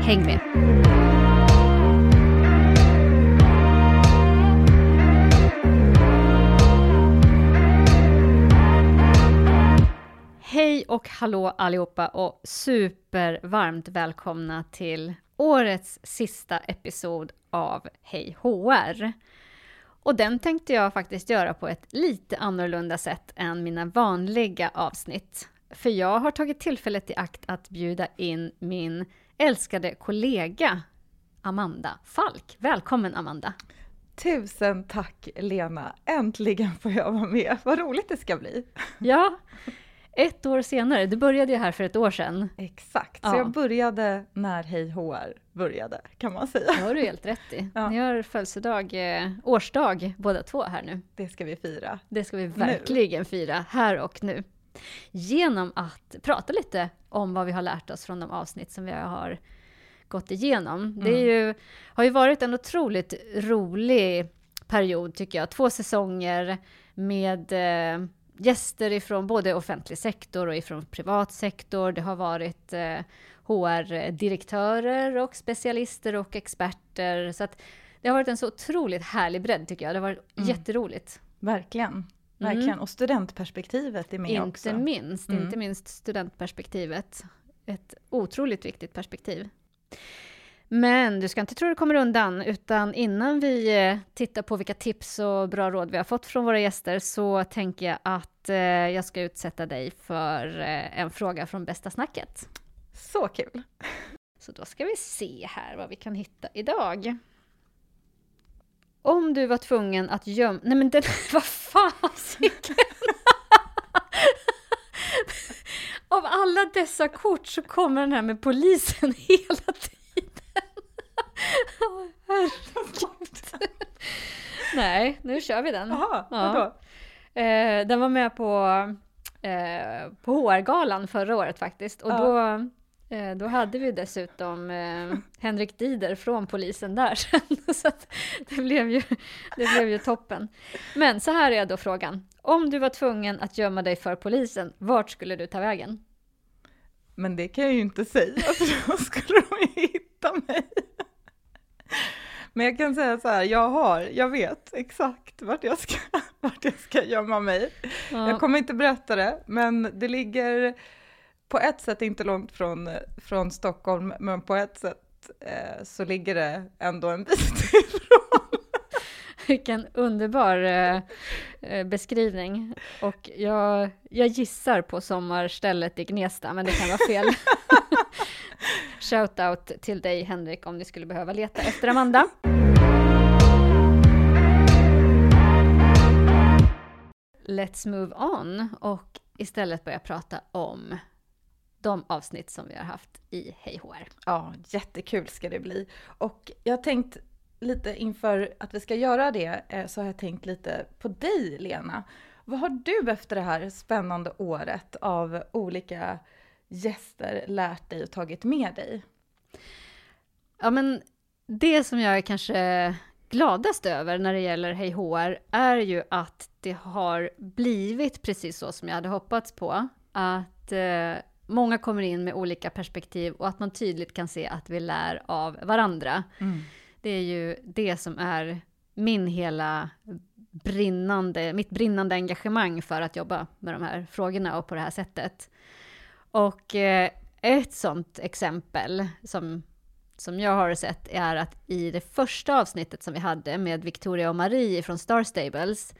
Häng med! Hej och hallå allihopa och supervarmt välkomna till årets sista episod av Hej HR. Och den tänkte jag faktiskt göra på ett lite annorlunda sätt än mina vanliga avsnitt. För jag har tagit tillfället i akt att bjuda in min älskade kollega Amanda Falk. Välkommen Amanda! Tusen tack Lena! Äntligen får jag vara med. Vad roligt det ska bli! Ja, ett år senare. Du började ju här för ett år sedan. Exakt, ja. så jag började när Hej HR började kan man säga. Det har du helt rätt i. Ja. Ni har födelsedag, eh, årsdag båda två här nu. Det ska vi fira. Det ska vi verkligen nu. fira, här och nu genom att prata lite om vad vi har lärt oss från de avsnitt som vi har gått igenom. Mm. Det ju, har ju varit en otroligt rolig period tycker jag. Två säsonger med eh, gäster ifrån både offentlig sektor och ifrån privat sektor. Det har varit eh, HR-direktörer och specialister och experter. Så att det har varit en så otroligt härlig bredd tycker jag. Det har varit mm. jätteroligt. Verkligen. Verkligen, mm. och studentperspektivet är med inte också. Minst, mm. Inte minst studentperspektivet. Ett otroligt viktigt perspektiv. Men du ska inte tro det kommer undan, utan innan vi eh, tittar på vilka tips och bra råd vi har fått från våra gäster så tänker jag att eh, jag ska utsätta dig för eh, en fråga från bästa snacket. Så kul! Så då ska vi se här vad vi kan hitta idag. Om du var tvungen att gömma... Nej men den... Vad fasiken! Av alla dessa kort så kommer den här med polisen hela tiden. Herregud. Nej, nu kör vi den. Jaha, ja. Eh, den var med på, eh, på HR-galan förra året faktiskt. Och ja. då då hade vi dessutom eh, Henrik Dider från polisen där sen. Så det, blev ju, det blev ju toppen. Men så här är då frågan. Om du var tvungen att gömma dig för polisen, vart skulle du ta vägen? Men det kan jag ju inte säga, för då skulle de ju hitta mig. Men jag kan säga så här, jag har, jag vet exakt vart jag ska, vart jag ska gömma mig. Ja. Jag kommer inte berätta det, men det ligger på ett sätt inte långt från, från Stockholm, men på ett sätt eh, så ligger det ändå en bit ifrån. Vilken underbar eh, eh, beskrivning. Och jag, jag gissar på sommarstället i Gnesta, men det kan vara fel. Shout-out till dig Henrik om ni skulle behöva leta efter Amanda. Let's move on och istället börja prata om de avsnitt som vi har haft i Hej HR. Ja, jättekul ska det bli. Och jag har tänkt lite inför att vi ska göra det, eh, så har jag tänkt lite på dig Lena. Vad har du efter det här spännande året av olika gäster lärt dig och tagit med dig? Ja, men det som jag är kanske gladast över när det gäller Hej HR är ju att det har blivit precis så som jag hade hoppats på. Att eh, många kommer in med olika perspektiv och att man tydligt kan se att vi lär av varandra. Mm. Det är ju det som är min hela brinnande, mitt brinnande engagemang för att jobba med de här frågorna och på det här sättet. Och eh, ett sånt exempel som, som jag har sett är att i det första avsnittet som vi hade med Victoria och Marie från Star Stables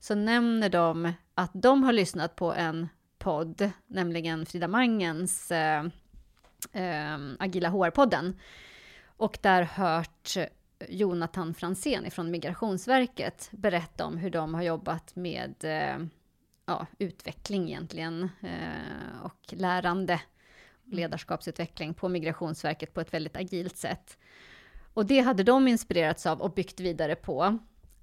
så nämner de att de har lyssnat på en podd, nämligen Frida Mangens eh, eh, Agila HR-podden. Och där hört Jonathan Fransén från Migrationsverket berätta om hur de har jobbat med eh, ja, utveckling egentligen eh, och lärande ledarskapsutveckling på Migrationsverket på ett väldigt agilt sätt. Och det hade de inspirerats av och byggt vidare på.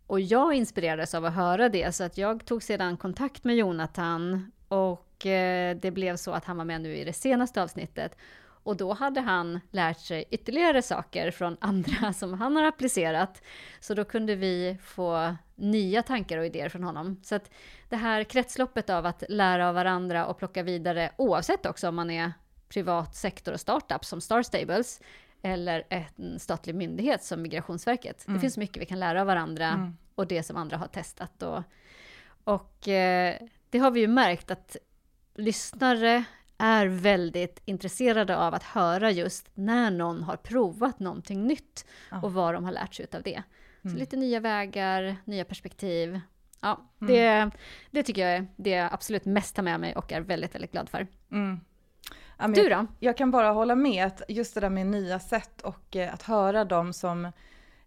Och jag inspirerades av att höra det, så att jag tog sedan kontakt med Jonathan och eh, det blev så att han var med nu i det senaste avsnittet. Och då hade han lärt sig ytterligare saker från andra som han har applicerat. Så då kunde vi få nya tankar och idéer från honom. Så att det här kretsloppet av att lära av varandra och plocka vidare, oavsett också om man är privat sektor och startup som Star Stables, eller en statlig myndighet som Migrationsverket. Mm. Det finns mycket vi kan lära av varandra mm. och det som andra har testat. Och, och eh, det har vi ju märkt att lyssnare är väldigt intresserade av att höra just när någon har provat någonting nytt ja. och vad de har lärt sig av det. Mm. Så lite nya vägar, nya perspektiv. Ja, mm. det, det tycker jag är det jag absolut mest tar med mig och är väldigt, väldigt glad för. Mm. Ja, du då? Jag, jag, kan bara hålla med att just det där med nya sätt och eh, att höra dem som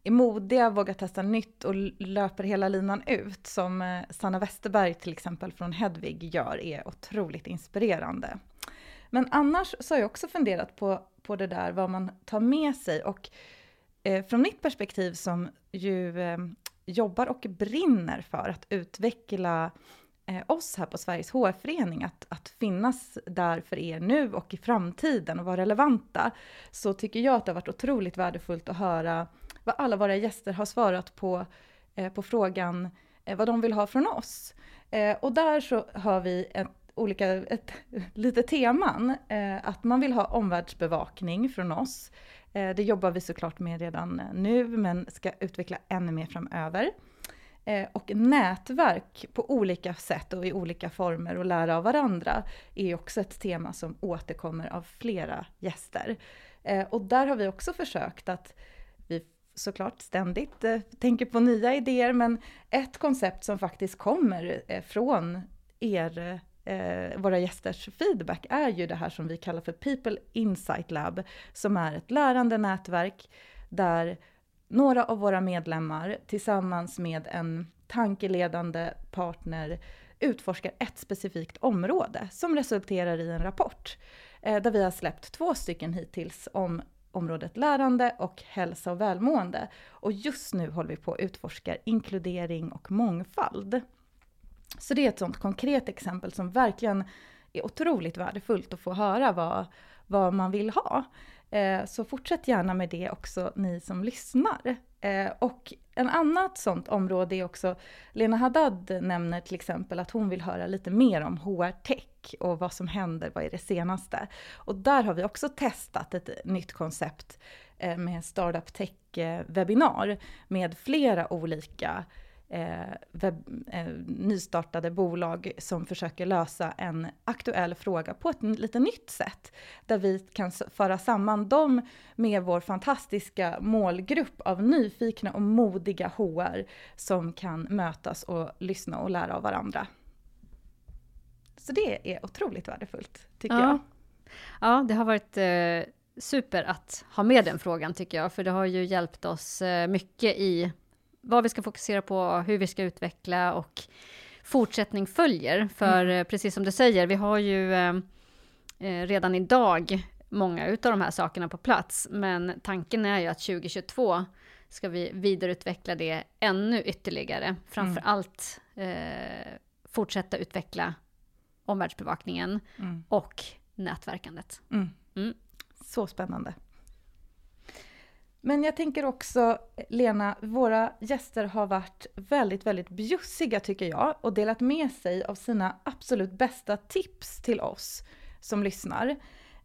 är modiga, vågar testa nytt och löper hela linan ut, som eh, Sanna Westerberg till exempel från Hedvig gör, är otroligt inspirerande. Men annars så har jag också funderat på, på det där vad man tar med sig och eh, från mitt perspektiv som ju eh, jobbar och brinner för att utveckla eh, oss här på Sveriges HR-förening, att, att finnas där för er nu och i framtiden och vara relevanta, så tycker jag att det har varit otroligt värdefullt att höra vad alla våra gäster har svarat på, eh, på frågan eh, vad de vill ha från oss. Eh, och där så har vi ett olika, ett, lite teman. Eh, att man vill ha omvärldsbevakning från oss. Eh, det jobbar vi såklart med redan nu, men ska utveckla ännu mer framöver. Eh, och nätverk på olika sätt och i olika former och lära av varandra är också ett tema som återkommer av flera gäster. Eh, och där har vi också försökt att såklart ständigt eh, tänker på nya idéer, men ett koncept som faktiskt kommer eh, från er eh, våra gästers feedback är ju det här som vi kallar för People Insight Lab, som är ett lärande nätverk där några av våra medlemmar tillsammans med en tankeledande partner utforskar ett specifikt område som resulterar i en rapport eh, där vi har släppt två stycken hittills om området lärande och hälsa och välmående. Och just nu håller vi på att utforska inkludering och mångfald. Så det är ett sånt konkret exempel som verkligen är otroligt värdefullt att få höra vad, vad man vill ha. Eh, så fortsätt gärna med det också ni som lyssnar. Eh, och en annat sånt område är också, Lena Haddad nämner till exempel att hon vill höra lite mer om HR-tech. Tech och vad som händer, vad är det senaste? Och där har vi också testat ett nytt koncept eh, med Startup Tech-webbinar med flera olika eh, webb, eh, nystartade bolag som försöker lösa en aktuell fråga på ett lite nytt sätt. Där vi kan föra samman dem med vår fantastiska målgrupp av nyfikna och modiga HR som kan mötas och lyssna och lära av varandra. Så det är otroligt värdefullt, tycker ja. jag. Ja, det har varit eh, super att ha med den frågan tycker jag, för det har ju hjälpt oss eh, mycket i vad vi ska fokusera på, hur vi ska utveckla och fortsättning följer. För mm. Eh, precis som du säger, vi har ju eh, eh, redan idag många utav de här sakerna på plats, men tanken är ju att 2022 ska vi vidareutveckla det ännu ytterligare. Framför mm. allt eh, fortsätta utveckla omvärldsbevakningen mm. och nätverkandet. Mm. mm. Så spännande. Men jag tänker också, Lena, våra gäster har varit väldigt, väldigt bjussiga tycker jag och delat med sig av sina absolut bästa tips till oss som lyssnar.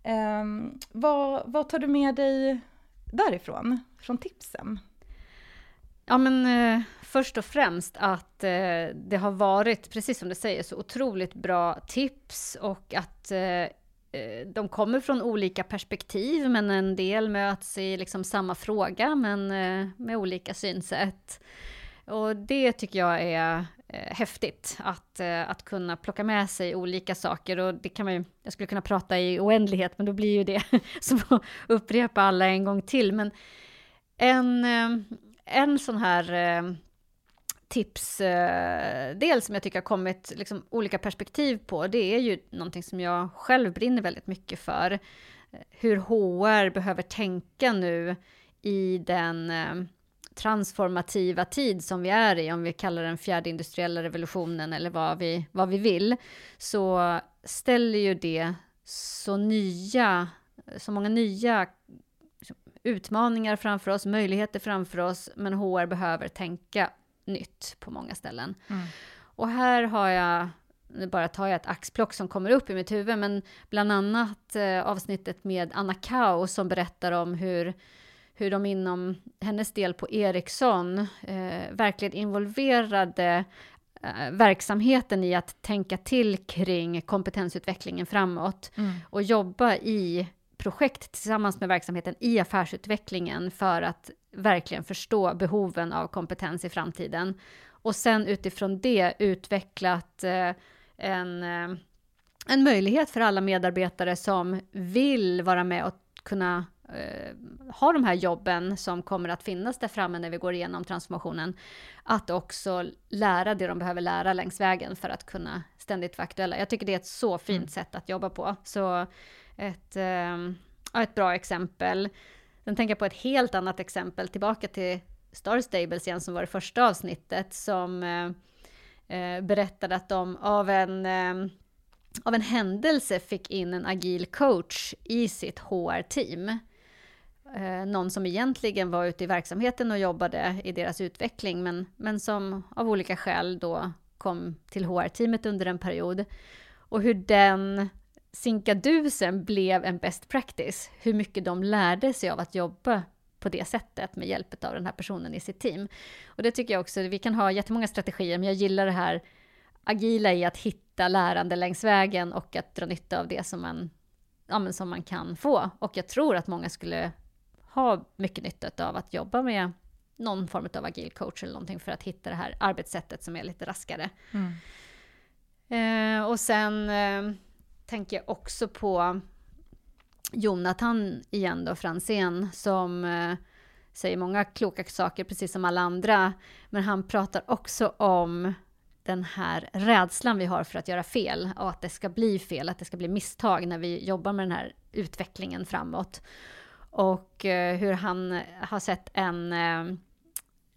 Eh, vad, vad tar du med dig därifrån, från tipsen? Ja men eh, först och främst att eh, det har varit, precis som du säger, så otroligt bra tips och att eh, eh, de kommer från olika perspektiv, men en del möts i liksom samma fråga, men eh, med olika synsätt. Och det tycker jag är eh, häftigt, att, eh, att kunna plocka med sig olika saker. Och det kan man ju, jag skulle kunna prata i oändlighet, men då blir ju det som att upprepa alla en gång till. Men en, eh, en sån här eh, tipsdel eh, som jag tycker har kommit liksom, olika perspektiv på, det är ju någonting som jag själv brinner väldigt mycket för. Eh, hur HR behöver tänka nu i den eh, transformativa tid som vi är i, om vi kallar den fjärde industriella revolutionen eller vad vi, vad vi vill, så ställer ju det så nya, så många nya utmaningar framför oss, möjligheter framför oss, men HR behöver tänka nytt på många ställen. Mm. Och här har jag, nu bara tar jag ett axplock som kommer upp i mitt huvud, men bland annat eh, avsnittet med Anna Kau som berättar om hur hur de inom hennes del på Ericsson eh, verkligen involverade eh, verksamheten i att tänka till kring kompetensutvecklingen framåt mm. och jobba i projekt tillsammans med verksamheten i affärsutvecklingen för att verkligen förstå behoven av kompetens i framtiden. Och sen utifrån det utvecklat eh, en, eh, en möjlighet för alla medarbetare som vill vara med och kunna eh, ha de här jobben som kommer att finnas där framme när vi går igenom transformationen, att också lära det de behöver lära längs vägen för att kunna ständigt vara aktuella. Jag tycker det är ett så fint mm. sätt att jobba på. Så ett, eh, ett bra exempel. Sen tänker jag på ett helt annat exempel, tillbaka till Star Stables igen, som var det första avsnittet, som eh, eh berättade att de av en eh, av en händelse fick in en agil coach i sitt HR-team eh, någon som egentligen var ute i verksamheten och jobbade i deras utveckling, men, men som av olika skäl då kom till HR-teamet under en period. Och hur den sinkadusen blev en best practice, hur mycket de lärde sig av att jobba på det sättet med hjälp av den här personen i sitt team. Och det tycker jag också, vi kan ha jättemånga strategier, men jag gillar det här agila i att hitta lärande längs vägen och att dra nytta av det som man, ja, som man kan få. Och jag tror att många skulle ha mycket nytta av att jobba med någon form av agil coach eller någonting för att hitta det här arbetssättet som är lite raskare. Mm. Eh, och sen eh, tänker jag också på Jonathan igen då, Franzén, som eh, säger många kloka saker, precis som alla andra. Men han pratar också om den här rädslan vi har för att göra fel och att det ska bli fel, att det ska bli misstag när vi jobbar med den här utvecklingen framåt. Och eh, hur han har sett en, eh,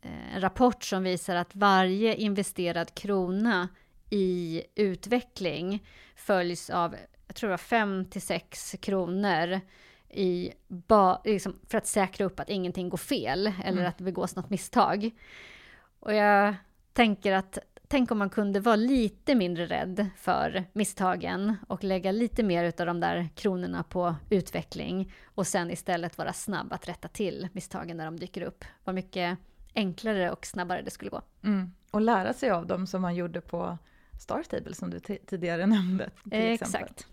en rapport som visar att varje investerad krona i utveckling följs av, jag tror det var 5 till 6 kronor i ba, liksom för att säkra upp att ingenting går fel eller mm. att det begås något misstag. Och jag tänker att tänk om man kunde vara lite mindre rädd för misstagen och lägga lite mer av de där kronorna på utveckling och sen istället vara snabb att rätta till misstagen när de dyker upp. Vad mycket enklare och snabbare det skulle gå. Mm. Och lära sig av dem som man gjorde på Star Stable som du tidigare nämnde. Exakt.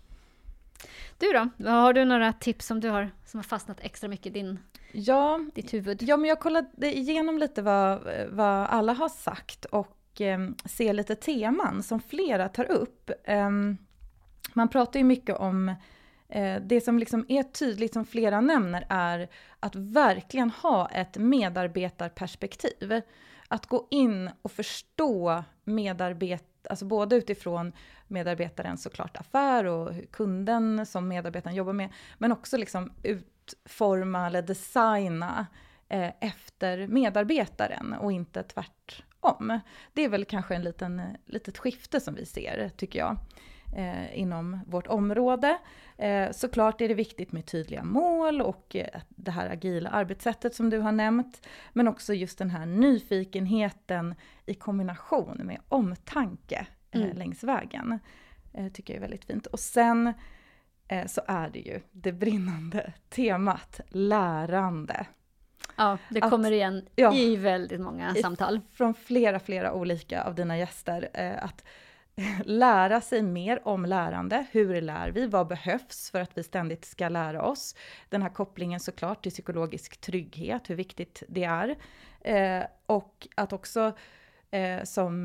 Du då? Har du några tips som du har som har fastnat extra mycket i din, ja, ditt huvud? Ja, men jag kollade igenom lite vad, vad alla har sagt och eh, se lite teman som flera tar upp. Eh, man pratar ju mycket om eh, det som liksom är tydligt, som flera nämner, är att verkligen ha ett medarbetarperspektiv. Att gå in och förstå medarbetare alltså både utifrån medarbetarens såklart affär och kunden som medarbetaren jobbar med, men också liksom utforma eller designa eh, efter medarbetaren och inte tvärtom. Det är väl kanske en liten, eh, litet skifte som vi ser, tycker jag, eh, inom vårt område. Eh, såklart är det viktigt med tydliga mål och eh, det här agila arbetssättet som du har nämnt, men också just den här nyfikenheten i kombination med omtanke eh, mm. längs vägen. Eh, tycker jag är väldigt fint. Och sen så är det ju det brinnande temat lärande. Ja, det kommer att, igen ja, i väldigt många samtal. Från flera, flera olika av dina gäster. Att lära sig mer om lärande. Hur lär vi? Vad behövs för att vi ständigt ska lära oss? Den här kopplingen såklart till psykologisk trygghet, hur viktigt det är. Eh, och att också eh, som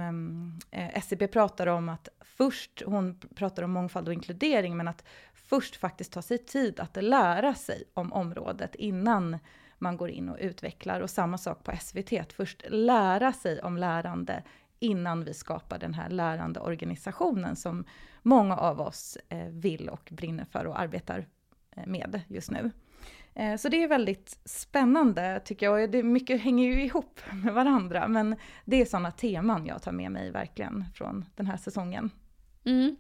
eh, eh SCB pratar om att först, hon pratar om mångfald och inkludering, men att först faktiskt ta sig tid att lära sig om området innan man går in och utvecklar. Och samma sak på SVT, att först lära sig om lärande innan vi skapar den här lärande organisationen som många av oss eh, vill och brinner för och arbetar eh, med just nu. Eh, så det är väldigt spännande tycker jag, och det mycket hänger ju ihop med varandra, men det är sådana teman jag tar med mig verkligen från den här säsongen. Mm.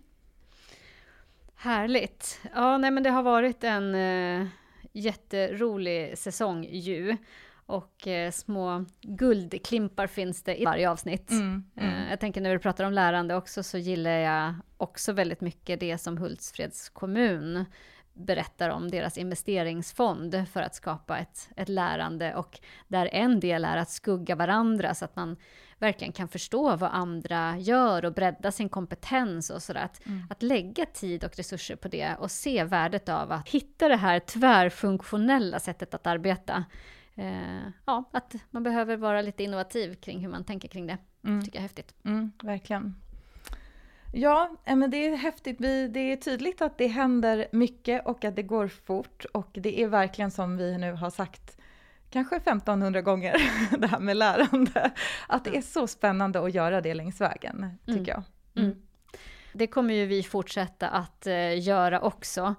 Härligt! Ja, nej men det har varit en eh, jätterolig säsong ju. Och eh, små guldklimpar finns det i varje avsnitt. Mm, mm. Eh, jag tänker när vi pratar om lärande också så gillar jag också väldigt mycket det som Hultsfreds kommun berättar om deras investeringsfond för att skapa ett, ett lärande och där en del är att skugga varandra så att man verkligen kan förstå vad andra gör och bredda sin kompetens och sådär. Att, mm. att lägga tid och resurser på det och se värdet av att hitta det här tvärfunktionella sättet att arbeta. Eh, ja, att man behöver vara lite innovativ kring hur man tänker kring det. Mm. tycker jag är häftigt. Mm, verkligen. Ja, eh, men det är häftigt. det är tydligt att det händer mycket och att det går fort. Och det är verkligen som vi nu har sagt kanske 1500 gånger, det här med lärande. Att det är så spännande att göra det längs vägen, tycker mm. jag. Mm. Det kommer ju vi fortsätta att uh, göra också.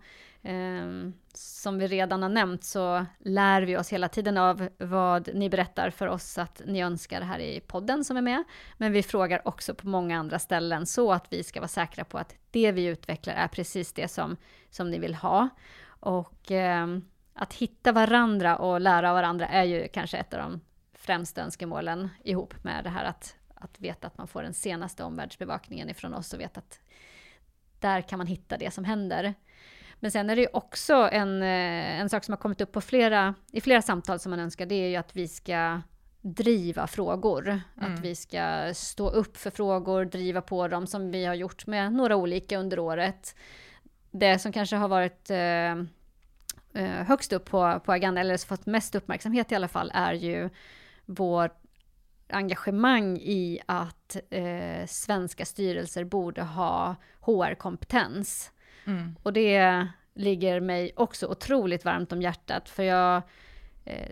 Eh, som vi redan har nämnt så lär vi oss hela tiden av vad ni berättar för oss att ni önskar här i podden som är med. Men vi frågar också på många andra ställen så att vi ska vara säkra på att det vi utvecklar är precis det som, som ni vill ha. Och eh, att hitta varandra och lära av varandra är ju kanske ett av de främsta önskemålen ihop med det här att, att veta att man får den senaste omvärldsbevakningen ifrån oss och veta att där kan man hitta det som händer. Men sen är det ju också en, eh, en sak som har kommit upp på flera, i flera samtal som man önskar, det är ju att vi ska driva frågor. Mm. Att vi ska stå upp för frågor, driva på dem som vi har gjort med några olika under året. Det som kanske har varit eh, eh högst upp på, på agendan, eller fått mest uppmärksamhet i alla fall, är ju vår engagemang i att eh, svenska styrelser borde ha HR-kompetens. Mm. Och det ligger mig också otroligt varmt om hjärtat, för jag eh,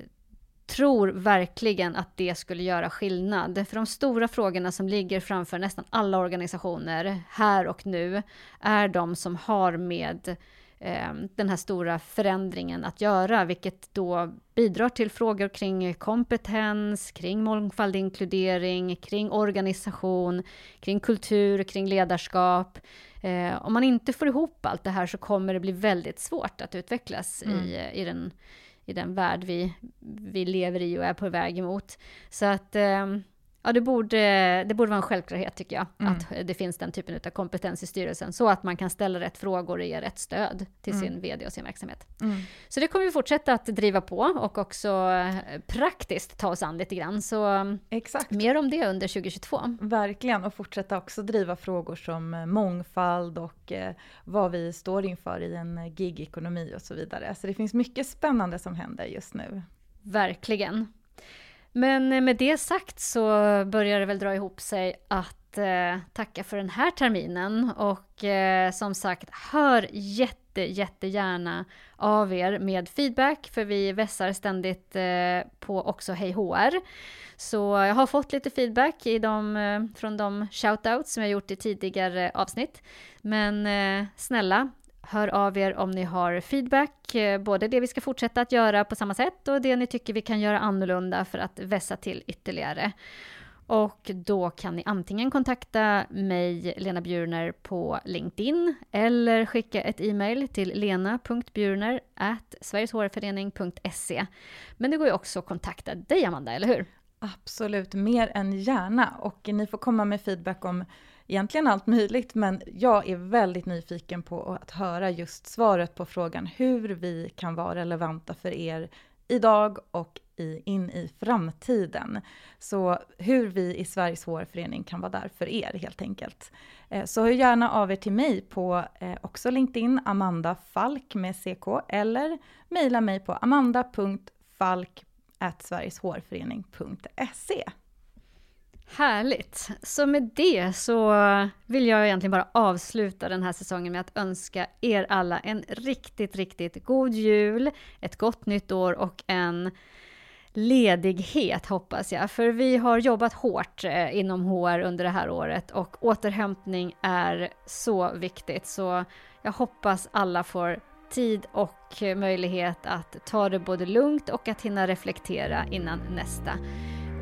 tror verkligen att det skulle göra skillnad. För de stora frågorna som ligger framför nästan alla organisationer här och nu är de som har med eh, den här stora förändringen att göra, vilket då bidrar till frågor kring kompetens, kring mångfald, inkludering, kring organisation, kring kultur, kring ledarskap. Eh, om man inte får ihop allt det här så kommer det bli väldigt svårt att utvecklas mm. i, i, den, i den värld vi, vi lever i och är på väg emot. Så att eh, Ja, det borde, det borde vara en självklarhet tycker jag, mm. att det finns den typen av kompetens i styrelsen, så att man kan ställa rätt frågor och ge rätt stöd till mm. sin VD och sin verksamhet. Mm. Så det kommer vi fortsätta att driva på och också eh, praktiskt ta oss an lite grann. Så Exakt. mer om det under 2022. Verkligen, och fortsätta också driva frågor som eh, mångfald och eh, vad vi står inför i en gigekonomi och så vidare. Så det finns mycket spännande som händer just nu. Verkligen. Men eh, med det sagt så börjar det väl dra ihop sig att eh, tacka för den här terminen och eh, som sagt, hör jätte, jättegärna av er med feedback för vi vässar ständigt eh, på också Hej HR. Så jag har fått lite feedback i de, eh, från de shoutouts som jag gjort i tidigare avsnitt. Men eh, snälla, Hör av er om ni har feedback, eh, både det vi ska fortsätta att göra på samma sätt och det ni tycker vi kan göra annorlunda för att vässa till ytterligare. Och då kan ni antingen kontakta mig, Lena Bjurner, på LinkedIn eller skicka ett e-mail till lena.bjurner sverigeshrförening.se. Men det går ju också att kontakta dig, Amanda, eller hur? Absolut, mer än gärna. Och ni får komma med feedback om egentligen allt möjligt, men jag är väldigt nyfiken på att höra just svaret på frågan hur vi kan vara relevanta för er idag och i, in i framtiden. Så hur vi i Sveriges HR-förening kan vara där för er helt enkelt. Eh, så hör gärna av er till mig på eh, också LinkedIn, Amanda Falk med CK, eller mejla mig på amanda.falk sverigeshårförening.se. Härligt! Så med det så vill jag egentligen bara avsluta den här säsongen med att önska er alla en riktigt, riktigt god jul, ett gott nytt år och en ledighet hoppas jag, för vi har jobbat hårt eh, inom HR under det här året och återhämtning är så viktigt. Så jag hoppas alla får tid och eh, möjlighet att ta det både lugnt och att hinna reflektera innan nästa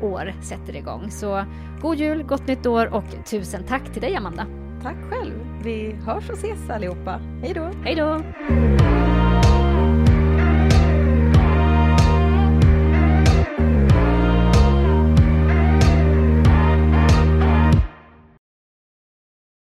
år sätter igång. Så god jul, gott nytt år och tusen tack till dig Amanda. Tack själv. Vi hörs och ses allihopa. Hej då! Hej då!